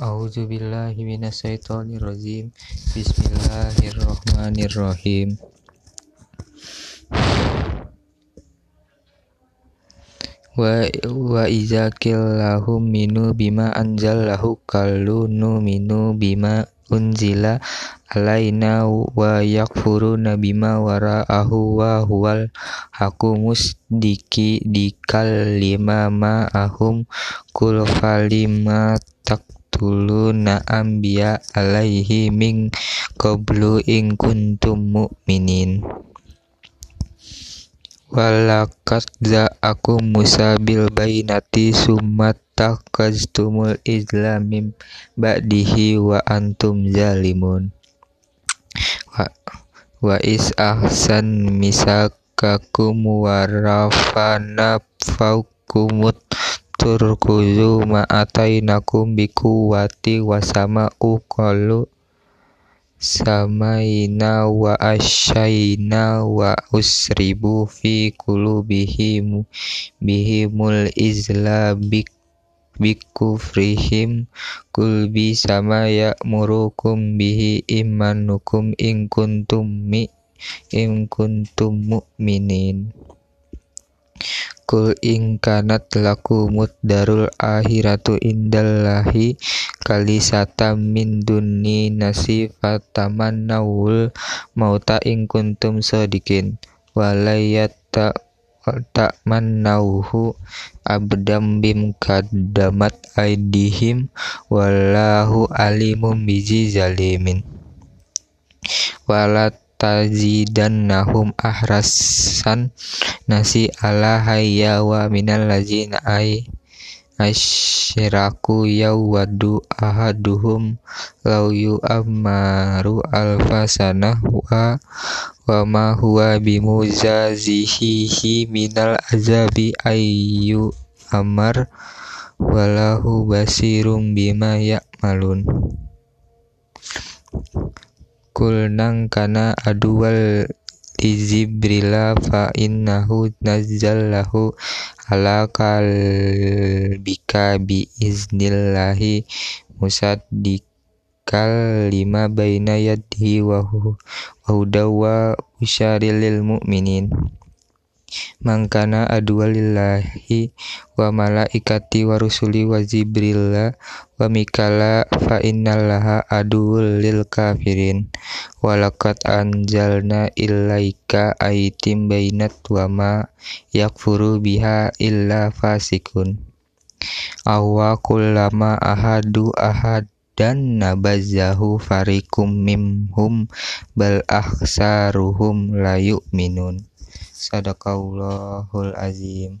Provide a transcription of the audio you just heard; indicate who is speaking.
Speaker 1: A'udzu billahi minasyaitonir rajim. Bismillahirrahmanirrahim. Wa wa iza lahum minu bima anzalahu qalu minu bima unzila alaina wa yakfuruna bima wara'ahu wa huwal hakumus diki dikal lima ma'ahum kul falima taqtuluna anbiya alaihi min qablu in kuntum mu'minin. Walakat aku Musa bil bainati sumat takaztumul islamim ba'dihi wa antum zalimun. Wa, wa is ahsan misakakum wa rafana faukumut turkuzu ma atainakum bikuwati wa sama uqalu samaina wa asyaina wa usribu fi qulubihim bihimul izla bik bikufrihim kul bi sama murukum bihi imanukum in kuntum mi in mu'minin Kul in kanat lakumut darul akhiratu indallahi kalisata min dunni nasifataman nawul mauta in kuntum sodikin walayata tak manauhu abdam bim kadamat aidihim wallahu alimum bizi zalimin. Walat tajidannahum ahrasan nasi ala hayya wa minal ladzina ay asyraku yawadu ahaduhum law yu'ammaru alfasana wa wa ma huwa bimuzazihi minal azabi ayyu amar walahu basirum bima ya'malun kulnang kana adual lizibrila fa innahu nazzallahu ala kalbika bi iznillahi musaddiqal lima baina yadihi wa hudawa usyaril mu'minin mangkana adualillahi wa malaikati wa rusuli wa jibrilla wa mikala fa innallaha aduul lil kafirin. Walakat anjalna ilaika aitim bainat wa ma yakfuru biha illa fasikun. Awwa kullama ahadu ahad dan nabazahu farikum mimhum bal ahsaruhum la yu'minun Sadaqallahul azim